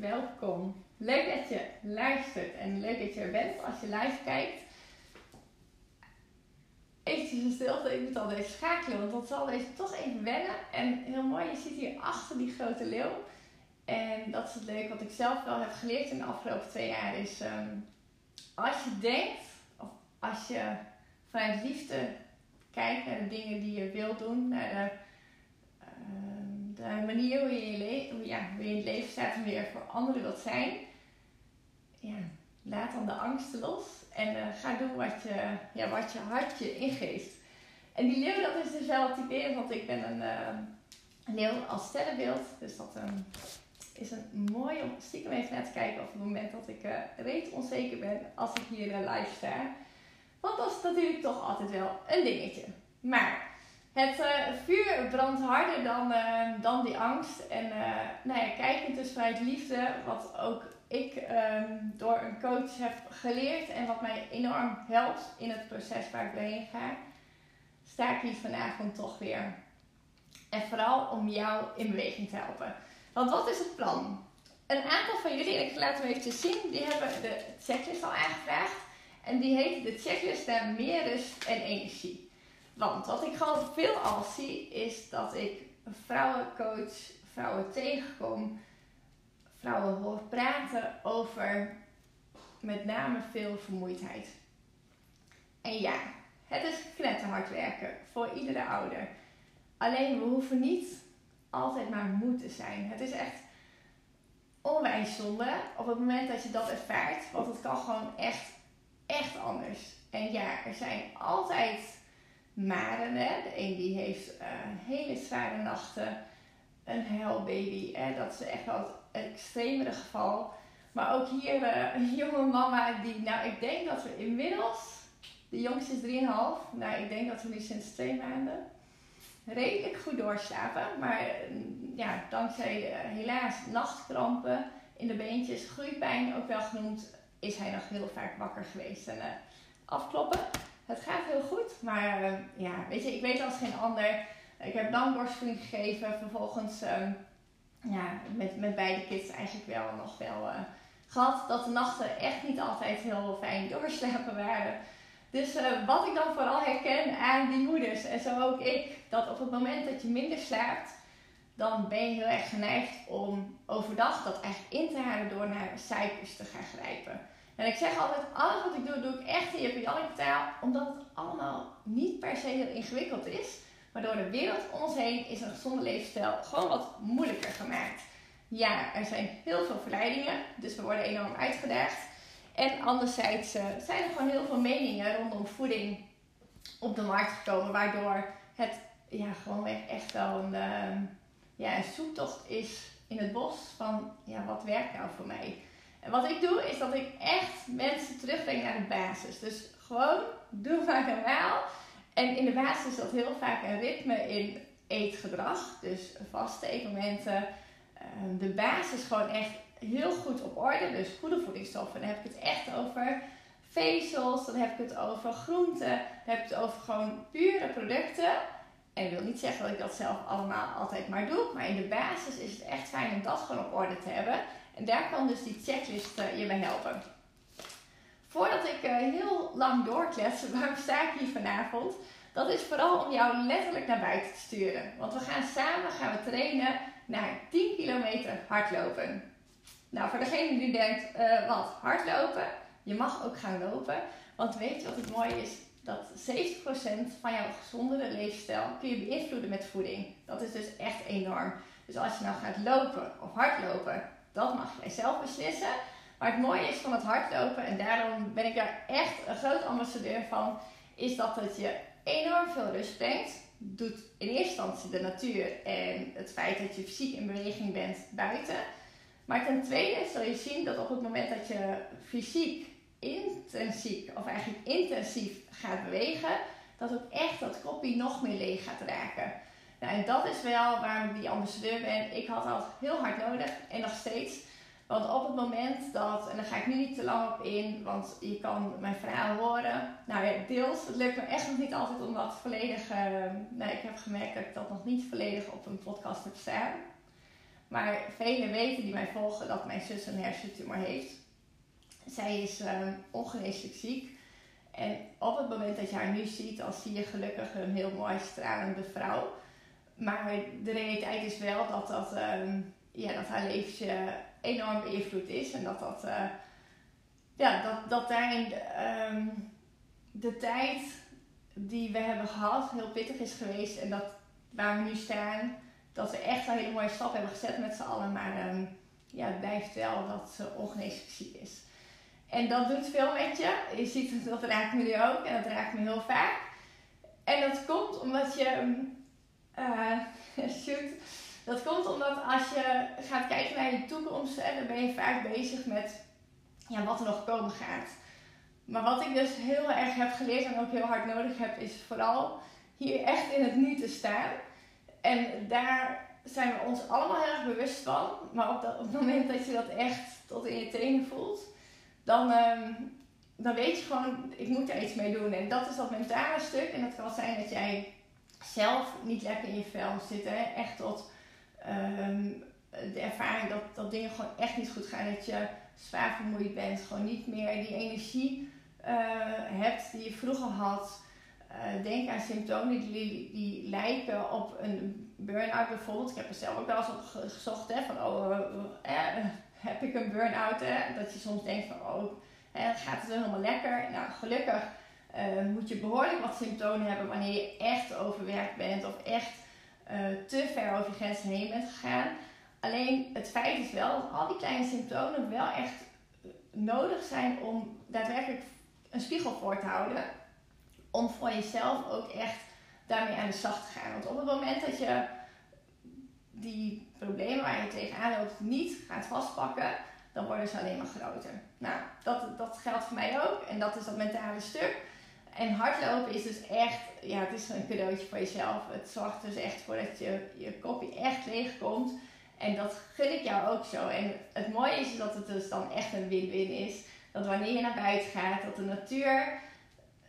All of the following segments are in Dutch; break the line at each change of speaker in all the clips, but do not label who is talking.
Welkom. Leuk dat je luistert en leuk dat je er bent als je live kijkt. Eventjes een stilte, ik moet al deze schakelen, want dat zal deze toch even wennen. En heel mooi, je ziet hier achter die grote leeuw. En dat is het leuke wat ik zelf wel heb geleerd in de afgelopen twee jaar. Is ehm, als je denkt, of als je vanuit liefde kijkt naar de dingen die je wilt doen, naar de, ehm, de manier hoe je, je, ja, hoe je in het leven staat en weer voor anderen wilt zijn, ja, laat dan de angsten los en eh, ga doen wat je, ja, wat je hart je ingeeft. En die leeuw, dat is dus wel typerend, want ik ben een, eh, een leeuw als sterrenbeeld, dus dat ehm, is een mooi om stiekem even naar te kijken op het moment dat ik eh reet onzeker ben als ik hier eh, live sta. Want dat is natuurlijk toch altijd wel een dingetje. Maar het eh, vuur brandt harder dan, eh, dan die angst. En uh, nou ja, kijkend dus vanuit liefde, wat ook ik ehm, door een coach heb geleerd en wat mij enorm helpt in het proces waar ik doorheen ga, sta ik hier vanavond toch weer. En vooral om jou in beweging te helpen. Want wat is het plan? Een aantal van jullie, ik laat hem eventjes zien, die hebben de checklist al aangevraagd. En die heet de checklist naar meer rust en energie. Want wat ik gewoon veel al zie, is dat ik vrouwen coach, vrouwen tegenkom, vrouwen hoor praten over met name veel vermoeidheid. En ja, het is knetterhard werken voor iedere ouder. Alleen we hoeven niet altijd maar moe te zijn. Het is echt onwijs zonde op het moment dat je dat ervaart. Want het kan gewoon echt, echt anders. En ja, er zijn altijd maren. Hè? De een die heeft uh, hele zware nachten. Een huilbaby. Hè? Dat is echt wel het extremere geval. Maar ook hier uh, een jonge mama die, nou ik denk dat we inmiddels, de jongste is 3,5. Nou ik denk dat we nu sinds twee maanden redelijk goed doorslapen. Maar ja, dankzij uh, helaas nachtkrampen in de beentjes, groeipijn ook wel genoemd, is hij nog heel vaak wakker geweest. En afkloppen, het gaat heel goed. Maar uh, ja, weet je, ik weet als geen ander. Ik heb dan borstvoeding gegeven. Vervolgens ja, met, met beide kids eigenlijk wel nog wel gehad. Dat de nachten echt niet altijd heel fijn doorslapen waren. Dus uh, wat ik dan vooral herken aan die moeders, en zo ook ik, dat op het moment dat je minder slaapt, dan ben je heel erg geneigd om overdag dat eigenlijk in te halen door naar cijfers te gaan grijpen. En ik zeg altijd, alles wat ik doe, doe ik echt in je Janneke taal, omdat het allemaal niet per se heel ingewikkeld is. Maar door de wereld om ons heen is een gezonde levensstijl gewoon wat moeilijker gemaakt. Ja, er zijn heel veel verleidingen, dus we worden enorm uitgedaagd. En anderzijds uh, zijn er gewoon heel veel meningen rondom voeding op de markt gekomen, waardoor het ja, gewoon echt wel een, uh, ja, een zoektocht is in het bos van ja, wat werkt nou voor mij. En wat ik doe is dat ik echt mensen terugbreng naar de basis. Dus gewoon doe maar normaal. En in de basis is dat heel vaak een ritme in eetgedrag. Dus vaste eetmomenten. Uh, de basis gewoon echt heel goed op orde. Dus goede voedingsstoffen. Dan heb ik het echt over vezels. Dan heb ik het over groenten. Dan heb ik het over gewoon pure producten. En ik wil niet zeggen dat ik dat zelf allemaal altijd maar doe. Maar in de basis is het echt fijn om dat gewoon op orde te hebben. En daar kan dus die checklist uh, je bij helpen. Voordat ik uh, heel lang doorklets, waarom sta ik hier vanavond? Dat is vooral om jou letterlijk naar buiten te sturen. Want we gaan samen gaan we trainen naar 10 kilometer hardlopen. Nou, voor degene die denkt, uh, wat, hardlopen, je mag ook gaan lopen. Want weet je wat het mooie is? Dat 70% van jouw gezondere leefstijl kun je beïnvloeden met voeding. Dat is dus echt enorm. Dus als je nou gaat lopen of hardlopen, dat mag jij zelf beslissen. Maar het mooie is van het hardlopen, en daarom ben ik daar echt een groot ambassadeur van, is dat het je enorm veel rust brengt. Doet in eerste instantie de natuur en het feit dat je fysiek in beweging bent buiten. Maar ten tweede zul je zien dat op het moment dat je fysiek intensief, of eigenlijk intensief gaat bewegen, dat ook echt dat koppie nog meer leeg gaat raken. Nou, en dat is wel waarom die ambassadeur ben. Ik had dat heel hard nodig en nog steeds. Want op het moment dat, en daar ga ik nu niet te lang op in, want je kan mijn verhaal horen. Nou ja, deels. Het lukt me echt nog niet altijd om dat volledig. Uh, nou, ik heb gemerkt dat ik dat nog niet volledig op een podcast heb staan. Maar velen weten die mij volgen dat mijn zus een hersentumor heeft. Zij is uh, ongeneeslijk ziek. En op het moment dat je haar nu ziet, dan zie je gelukkig een heel mooi stralende vrouw. Maar de realiteit is wel dat, dat, ehm, ja, dat haar leventje enorm beïnvloed is. En dat, dat, uh, ja, dat, dat daarin ehm, de tijd die we hebben gehad heel pittig is geweest. En dat waar we nu staan, dat we echt een hele mooie stap hebben gezet met z'n allen. Maar um, ja, het blijft wel dat ze ongeneeslijk ziek is. En dat doet veel met je. Je ziet dat raakt me nu ook en dat raakt me heel vaak. En dat komt omdat je. Uh, shoot. Dat komt omdat als je gaat kijken naar je toekomst, dan ben je vaak bezig met ja, wat er nog komen gaat. Maar wat ik dus heel erg heb geleerd en ook heel hard nodig heb, is vooral hier echt in het nu te staan. En daar zijn we ons allemaal heel erg bewust van. Maar op, dat, het moment dat je dat echt tot in je tenen voelt, dan, um, dan weet je gewoon, ik moet er iets mee doen. En dat is dat mentale stuk. En dat kan zijn dat jij zelf niet lekker in je vel zit. Hè? Echt tot um, de ervaring dat, dat dingen gewoon echt niet goed gaan. Dat je zwaar vermoeid bent. Gewoon niet meer die energie uh, hebt die je vroeger had. Uh, denk aan symptomen die, die lijken op een burn-out bijvoorbeeld. Ik heb er zelf ook wel eens op gezocht. Hè, van, oh, uh, heb ik een burn-out? Hè? Dat je soms denkt van, oh, gaat het helemaal lekker? Nou, gelukkig uh, moet je behoorlijk wat symptomen hebben wanneer je echt overwerkt bent of echt uh, te ver over je grenzen heen bent gegaan. Alleen het feit is wel dat al die kleine symptomen wel echt nodig zijn om daadwerkelijk een spiegel voor te houden. Om voor jezelf ook echt daarmee aan de slag te gaan. Want op het moment dat je die problemen waar je tegenaan loopt niet gaat vastpakken, dan worden ze alleen maar groter. Nou, dat, dat geldt voor mij ook. En dat is dat mentale stuk. En hardlopen is dus echt, ja, het is een cadeautje voor jezelf. Het zorgt dus echt voor dat je, je kopje echt leeg komt. En dat gun ik jou ook zo. En het mooie is dat het dus dan echt een win-win is. Dat wanneer je naar buiten gaat, dat de natuur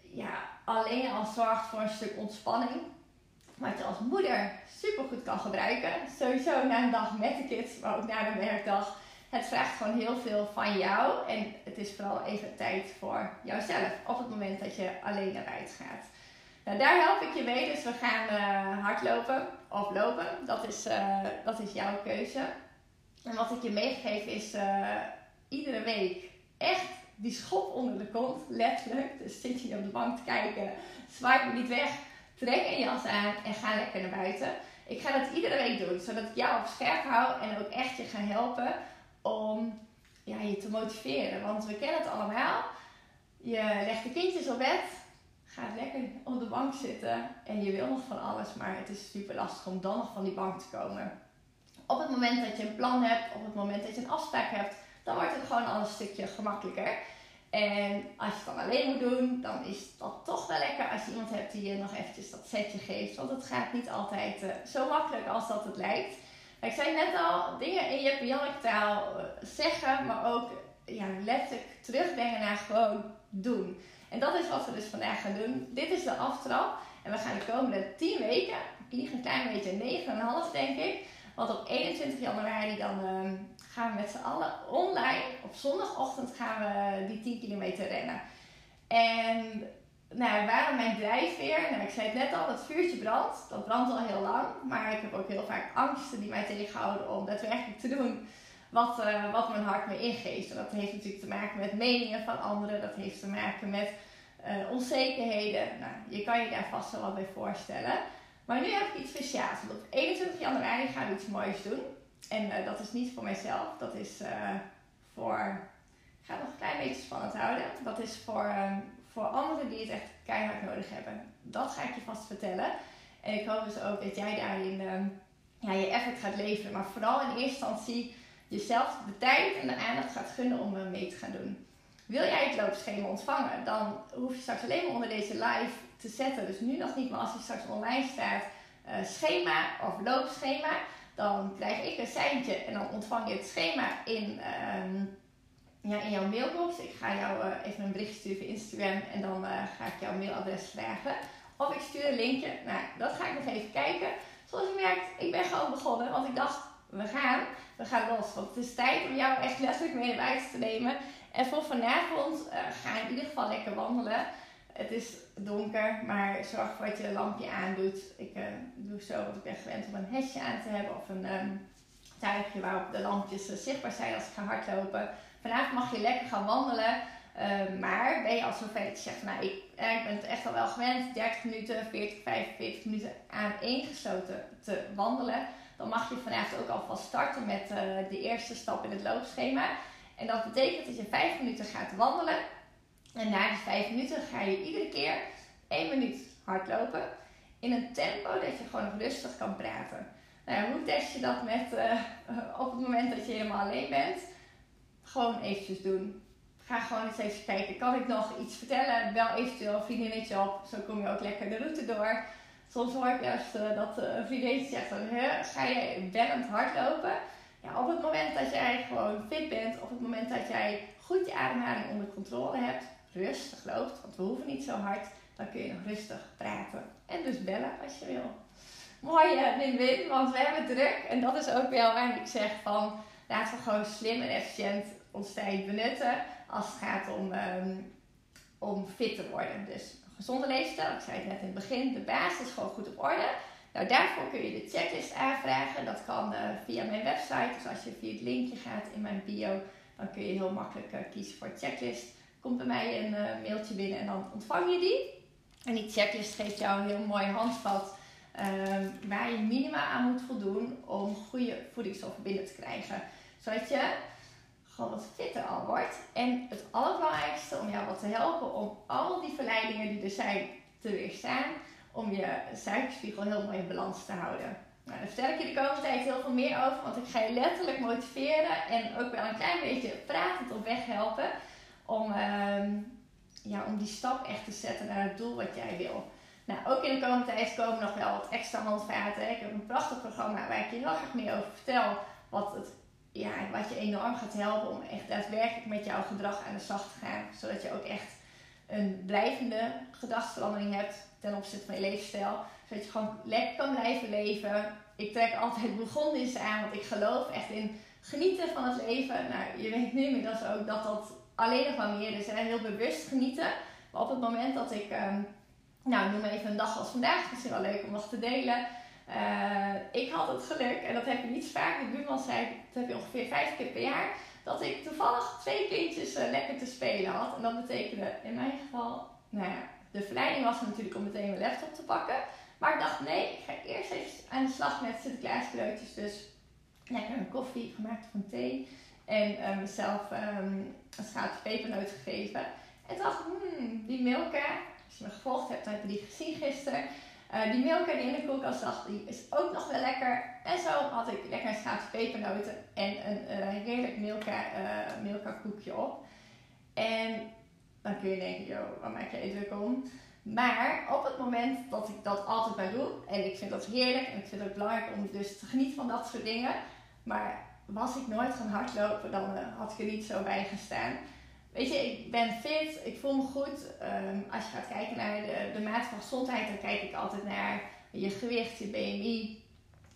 ja, alleen al zorgt voor een stuk ontspanning. Wat je als moeder super goed kan gebruiken. Sowieso na een dag met de kids, maar ook na een werkdag. Het vraagt gewoon heel veel van jou. En het is vooral even tijd voor jouzelf. Op het moment dat je alleen naar buiten gaat. Nou, daar help ik je mee. Dus we gaan uh, hardlopen of lopen. Dat is, uh, dat is jouw keuze. En wat ik je meegeef is uh, iedere week echt die schop onder de kont. Letterlijk. Dus zit je op de bank te kijken. Swipe me niet weg. Trek een jas aan en ga lekker naar buiten. Ik ga dat iedere week doen, zodat ik jou op scherp hou en ook echt je ga helpen om ja, je te motiveren. Want we kennen het allemaal. Je legt de kindjes op bed, gaat lekker op de bank zitten en je wil nog van alles, maar het is super lastig om dan nog van die bank te komen. Op het moment dat je een plan hebt, op het moment dat je een afspraak hebt, dan wordt het gewoon al een stukje gemakkelijker. En als je het dan alleen moet doen, dan is dat toch wel lekker als je iemand hebt die je nog eventjes dat setje geeft. Want het gaat niet altijd uh, zo makkelijk als dat het lijkt. Ik zei net al, dingen in je Janneke taal uh, zeggen, maar ook ja, letterlijk terugbrengen naar gewoon doen. En dat is wat we dus vandaag gaan doen. Dit is de aftrap. En we gaan de komende 10 weken, ik lieg een klein beetje 9,5 denk ik. Want op 21 januari dan uh, gaan we met z'n allen online. Op zondagochtend gaan we die 10 kilometer rennen. En nou, waarom mijn drijfveer? Nou, ik zei het net al, het vuurtje brandt. Dat brandt al heel lang. Maar ik heb ook heel vaak angsten die mij tegenhouden om daadwerkelijk te doen wat, uh, wat mijn hart me ingeeft. En dat heeft natuurlijk te maken met meningen van anderen. Dat heeft te maken met uh, onzekerheden. Nou, je kan je daar vast wel wat bij voorstellen. Maar nu heb ik iets speciaals. Want op 21 januari gaan we iets moois doen. En uh, dat is niet voor mijzelf. Dat is voor... Ik ga nog een klein beetje spannend houden. Dat is voor, um, voor anderen die het echt keihard nodig hebben. Dat ga ik je vast vertellen. En ik hoop dus ook dat jij daarin um, ja, je effort gaat leveren. Maar vooral in eerste instantie jezelf de tijd en de aandacht gaat gunnen om mee te gaan doen. Wil jij het loopschema ontvangen, dan hoef je straks alleen maar onder deze live te zetten. Dus nu nog niet, maar als je straks online staat, uh, schema of loopschema, dan krijg ik een seintje en dan ontvang je het schema in, uh, ja, in jouw mailbox. Ik ga jou uh, even een bericht sturen via Instagram en dan eh, ga ik jouw mailadres vragen. Of ik stuur een linkje. Nou, dat ga ik nog even kijken. Zoals je merkt, ik ben gewoon begonnen, want ik dacht, we gaan, we gaan los. Want het is tijd om jou echt letterlijk mee naar buiten te nemen. En voor vanavond uh, ga in ieder geval lekker wandelen. Het is donker, maar zorg ervoor dat je een lampje aandoet. Ik doe zo, want ik ben gewend om een hesje aan te hebben of een um, tuigje waarop de lampjes zichtbaar zijn als ik ga hardlopen. Vanavond mag je lekker gaan wandelen. Uh, maar ben je al zover dat je zegt, nou ik, ik ben het echt al wel gewend, 30 minuten, 40, 45 minuten aan gesloten te wandelen dan mag je vanavond ook alvast starten met uh, de eerste stap in het loopschema. En dat betekent dat je 5 minuten gaat wandelen. En na die 5 minuten ga je iedere keer 1 minuut hardlopen. In een tempo dat je gewoon rustig kan praten. Nou, hoe test je dat met, uh, op het moment dat je helemaal alleen bent? Gewoon eventjes doen. Ga gewoon eens even kijken. Kan ik nog iets vertellen? Bel eventueel een vriendinnetje op. Zo kom je ook lekker de route door. Soms hoor ik juist uh, dat uh, een vriendin zegt van, ga je bellend hardlopen? Ja, op het moment dat jij gewoon fit bent, op het moment dat jij goed je ademhaling onder controle hebt, rustig loopt, want we hoeven niet zo hard, dan kun je nog rustig praten. En dus bellen als je wil. Mooi win-win, want we hebben druk. En dat is ook wel waarom ik zeg van, laten we gewoon slim en efficiënt ons tijd benutten als het gaat om, um, om fit te worden. Dus gezonde leefstijl, ik zei het net in het begin, de basis gewoon goed op orde. Nou, daarvoor kun je de checklist aanvragen. Dat kan uh, via mijn website. Dus als je via het linkje gaat in mijn bio, dan kun je heel makkelijk uh, kiezen voor checklist. Komt bij mij een uh, mailtje binnen en dan ontvang je die. En die checklist geeft jou een heel mooi handvat ehm, waar je minima aan moet voldoen om goede voedingsstoffen binnen te krijgen. Zodat je gewoon wat fitter al wordt. En het allerbelangrijkste om jou wat te helpen om al die verleidingen die er zijn te weerstaan. Om je suikerspiegel heel mooi in balans te houden. Nou, daar vertel ik je de komende tijd heel veel meer over. Want ik ga je letterlijk motiveren en ook wel een klein beetje pratend op weg helpen. Om, uh, ja, om die stap echt te zetten naar het doel wat jij wil. Nou, ook in de komende tijd komen nog wel wat extra handvaten. Ik heb een prachtig programma waar ik je heel graag meer over vertel. Wat het ja, wat je enorm gaat helpen om echt daadwerkelijk met jouw gedrag aan de slag te gaan. Zodat je ook echt een blijvende gedragsverandering hebt ten opzichte van je levensstijl. Zodat je gewoon lekker kan blijven leven. Ik trek altijd begonnissen aan, want ik geloof echt in genieten van het leven. Nou, je weet nu inmiddels ook dat dat alleen nog maar meer is. Hè? Heel bewust genieten. Maar op het moment dat ik, um, nou noem even een dag als vandaag, misschien wel leuk om nog te delen uh, ik had het geluk, en dat heb je niet vaak, de buurman zei, dat heb je ongeveer vijf keer per jaar, dat ik toevallig twee kindjes uh, lekker te spelen had. En dat betekende in mijn geval, nou ja, de verleiding was natuurlijk om meteen mijn laptop te pakken. Maar ik dacht, nee, ik ga eerst even aan de slag met Sinterklaas cadeautjes. Dus lekker een koffie gemaakt van thee. En uh, mezelf um, een schaaltje pepernoot gegeven. En dacht, hmm, die Milka, als je me gevolgd hebt, dan heb je die gezien gisteren. Uh, die Milka die in de koelkast zag, die is ook nog wel lekker. En zo had ik lekker een pepernoten en een uh, heerlijk uh, Milka koekje op. En dan kun je denken, joh, waar maak je druk om? Maar op het moment dat ik dat altijd maar doe, en ik vind dat heerlijk en ik vind het belangrijk om dus te genieten van dat soort dingen. Maar was ik nooit gaan hardlopen, dan had ik er niet zo bij gestaan. Weet je, ik ben fit, ik voel me goed. Um, als je gaat kijken naar de, de mate van gezondheid, dan kijk ik altijd naar je gewicht, je BMI,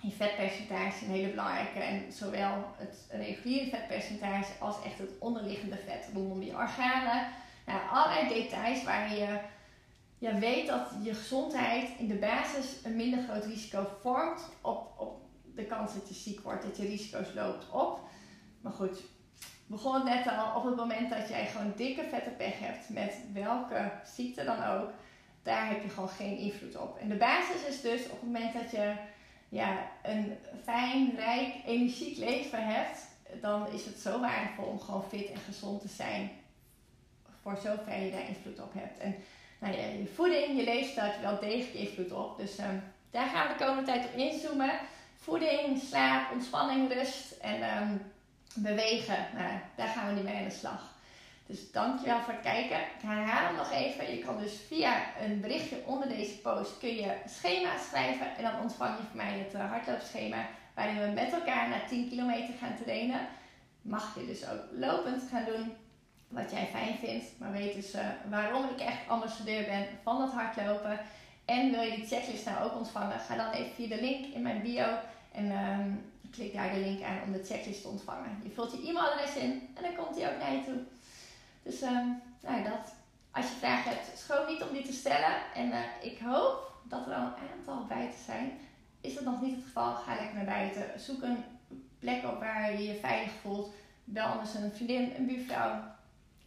je vetpercentage, een hele belangrijke. En zowel het reguliere vetpercentage als echt het onderliggende vet rondom je organen. Nou, allerlei details waar je weet dat je gezondheid in de basis een minder groot risico vormt op, op de kans dat je ziek wordt, dat je risico's loopt op maar goed, begon net al. Op het moment dat jij gewoon dikke vette pech hebt, met welke ziekte dan ook, daar heb je gewoon geen invloed op. En de basis is dus op het moment dat je ja, een fijn, rijk, energiek leven hebt, dan is het zo waardevol om gewoon fit en gezond te zijn. Voor zover je daar invloed op hebt. En nou ja, je voeding, je leefstijl heeft wel degelijk invloed op. Dus ehm, daar gaan we de komende tijd op inzoomen. Voeding, slaap, ontspanning, rust en ehm, bewegen. Nou, daar gaan we nu mee aan de slag. Dus dankjewel voor het kijken. Ik herhaal hem nog even. Je kan dus via een berichtje onder deze post kun je schema schrijven. En dan ontvang je van mij het uh, hardloopschema. Waarin we met elkaar naar 10 kilometer gaan trainen. Mag je dus ook lopend gaan doen. Wat jij fijn vindt. Maar weet dus uh, waarom ik echt ambassadeur ben van het hardlopen. En wil je die checklist nou ook ontvangen? Ga dan even via de link in mijn bio. En um, klik daar de link aan om de checklist te ontvangen. Je vult je e-mailadres in en dan komt die ook naar je toe. Dus um, nou, dat. Als je vragen hebt, schroom niet om die te stellen. En uh, ik hoop dat er al een aantal bij te zijn. Is dat nog niet het geval, ga lekker naar buiten. Zoek een plek op waar je je veilig voelt. Bel anders een vriendin, een buurvrouw.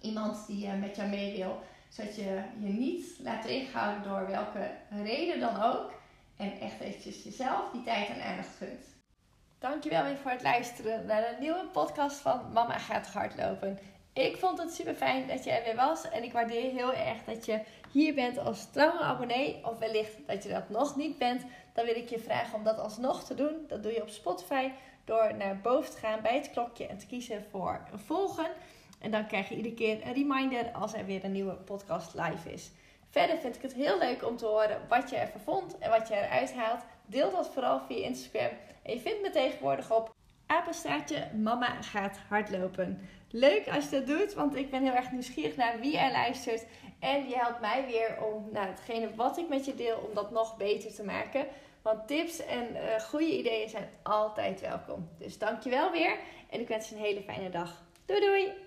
Iemand die uh, met jou mee wil. Zodat je je niet laat tegenhouden door welke reden dan ook. En echt eventjes jezelf die tijd en aandacht gunt. Dankjewel weer voor het luisteren naar een nieuwe podcast van Mama gaat hardlopen. Ik vond het super fijn dat je er weer was. En ik waardeer heel erg dat je hier bent als trouwe abonnee. Of wellicht dat je dat nog niet bent. Dan wil ik je vragen om dat alsnog te doen. Dat doe je op Spotify door naar boven te gaan bij het klokje en te kiezen voor volgen. En dan krijg je iedere keer een reminder als er weer een nieuwe podcast live is. Verder vind ik het heel leuk om te horen wat je ervan vond en wat je eruit haalt. Deel dat vooral via Instagram. En je vindt me tegenwoordig op apenstaartje Mama gaat hardlopen. Leuk als je dat doet, want ik ben heel erg nieuwsgierig naar wie er luistert. En je helpt mij weer om nou, hetgene wat ik met je deel, om dat nog beter te maken. Want tips en uh, goede ideeën zijn altijd welkom. Dus dankjewel weer en ik wens je een hele fijne dag. Doei doei!